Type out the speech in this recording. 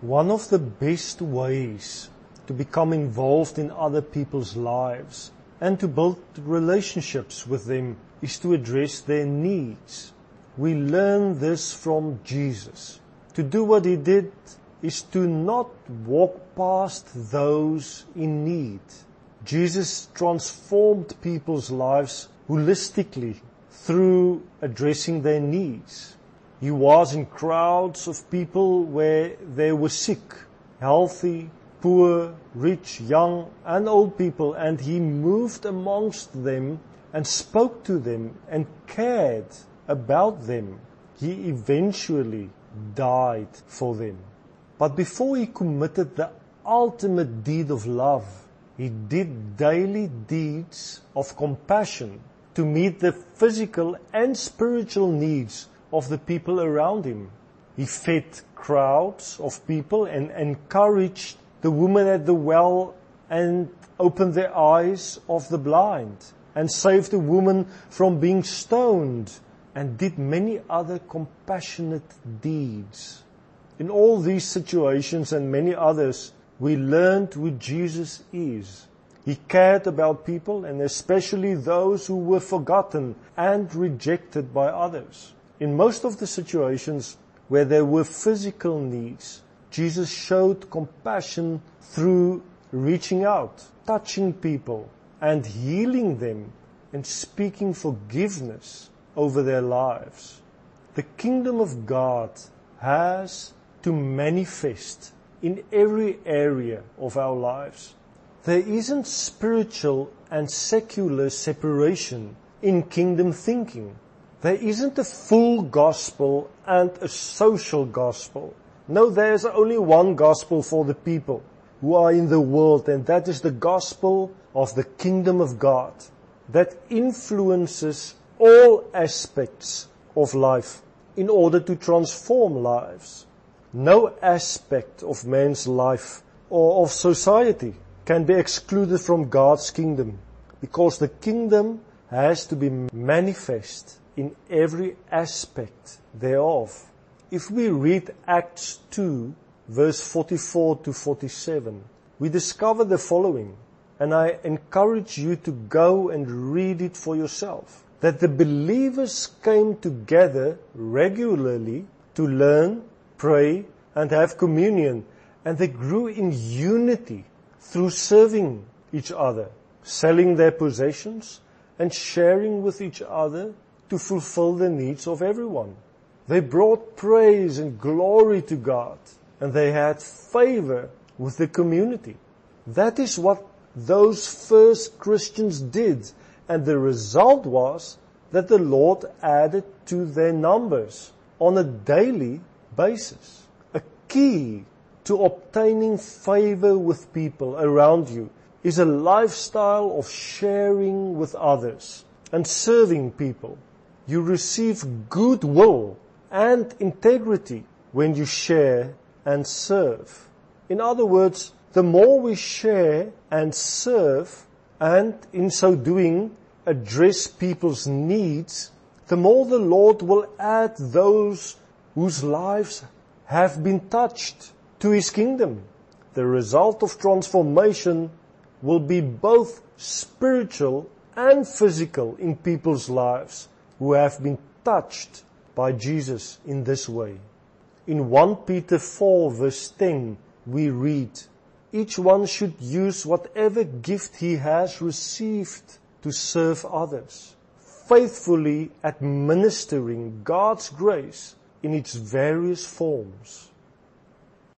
One of the best ways to become involved in other people's lives and to build relationships with them is to address their needs. We learn this from Jesus. To do what he did is to not walk past those in need. Jesus transformed people's lives holistically through addressing their needs. He was in crowds of people where they were sick, healthy, poor, rich, young, and old people, and he moved amongst them and spoke to them and cared about them. He eventually died for them. But before he committed the ultimate deed of love, he did daily deeds of compassion to meet the physical and spiritual needs of the people around him. He fed crowds of people and encouraged the woman at the well and opened the eyes of the blind and saved the woman from being stoned and did many other compassionate deeds. In all these situations and many others, we learned who Jesus is. He cared about people and especially those who were forgotten and rejected by others. In most of the situations where there were physical needs, Jesus showed compassion through reaching out, touching people, and healing them and speaking forgiveness over their lives. The kingdom of God has to manifest in every area of our lives. There isn't spiritual and secular separation in kingdom thinking. There isn't a full gospel and a social gospel. No, there's only one gospel for the people who are in the world, and that is the gospel of the kingdom of God that influences all aspects of life in order to transform lives. No aspect of man's life or of society can be excluded from God's kingdom because the kingdom has to be manifest in every aspect thereof. If we read Acts 2 verse 44 to 47, we discover the following, and I encourage you to go and read it for yourself. That the believers came together regularly to learn, pray, and have communion, and they grew in unity through serving each other, selling their possessions, and sharing with each other to fulfill the needs of everyone. They brought praise and glory to God, and they had favor with the community. That is what those first Christians did, and the result was that the Lord added to their numbers on a daily basis. A key to obtaining favor with people around you is a lifestyle of sharing with others and serving people. You receive goodwill and integrity when you share and serve. In other words, the more we share and serve and in so doing address people's needs, the more the Lord will add those whose lives have been touched to His kingdom. The result of transformation will be both spiritual and physical in people's lives who have been touched by Jesus in this way. In 1 Peter 4 verse 10 we read, each one should use whatever gift he has received to serve others, faithfully administering God's grace in its various forms.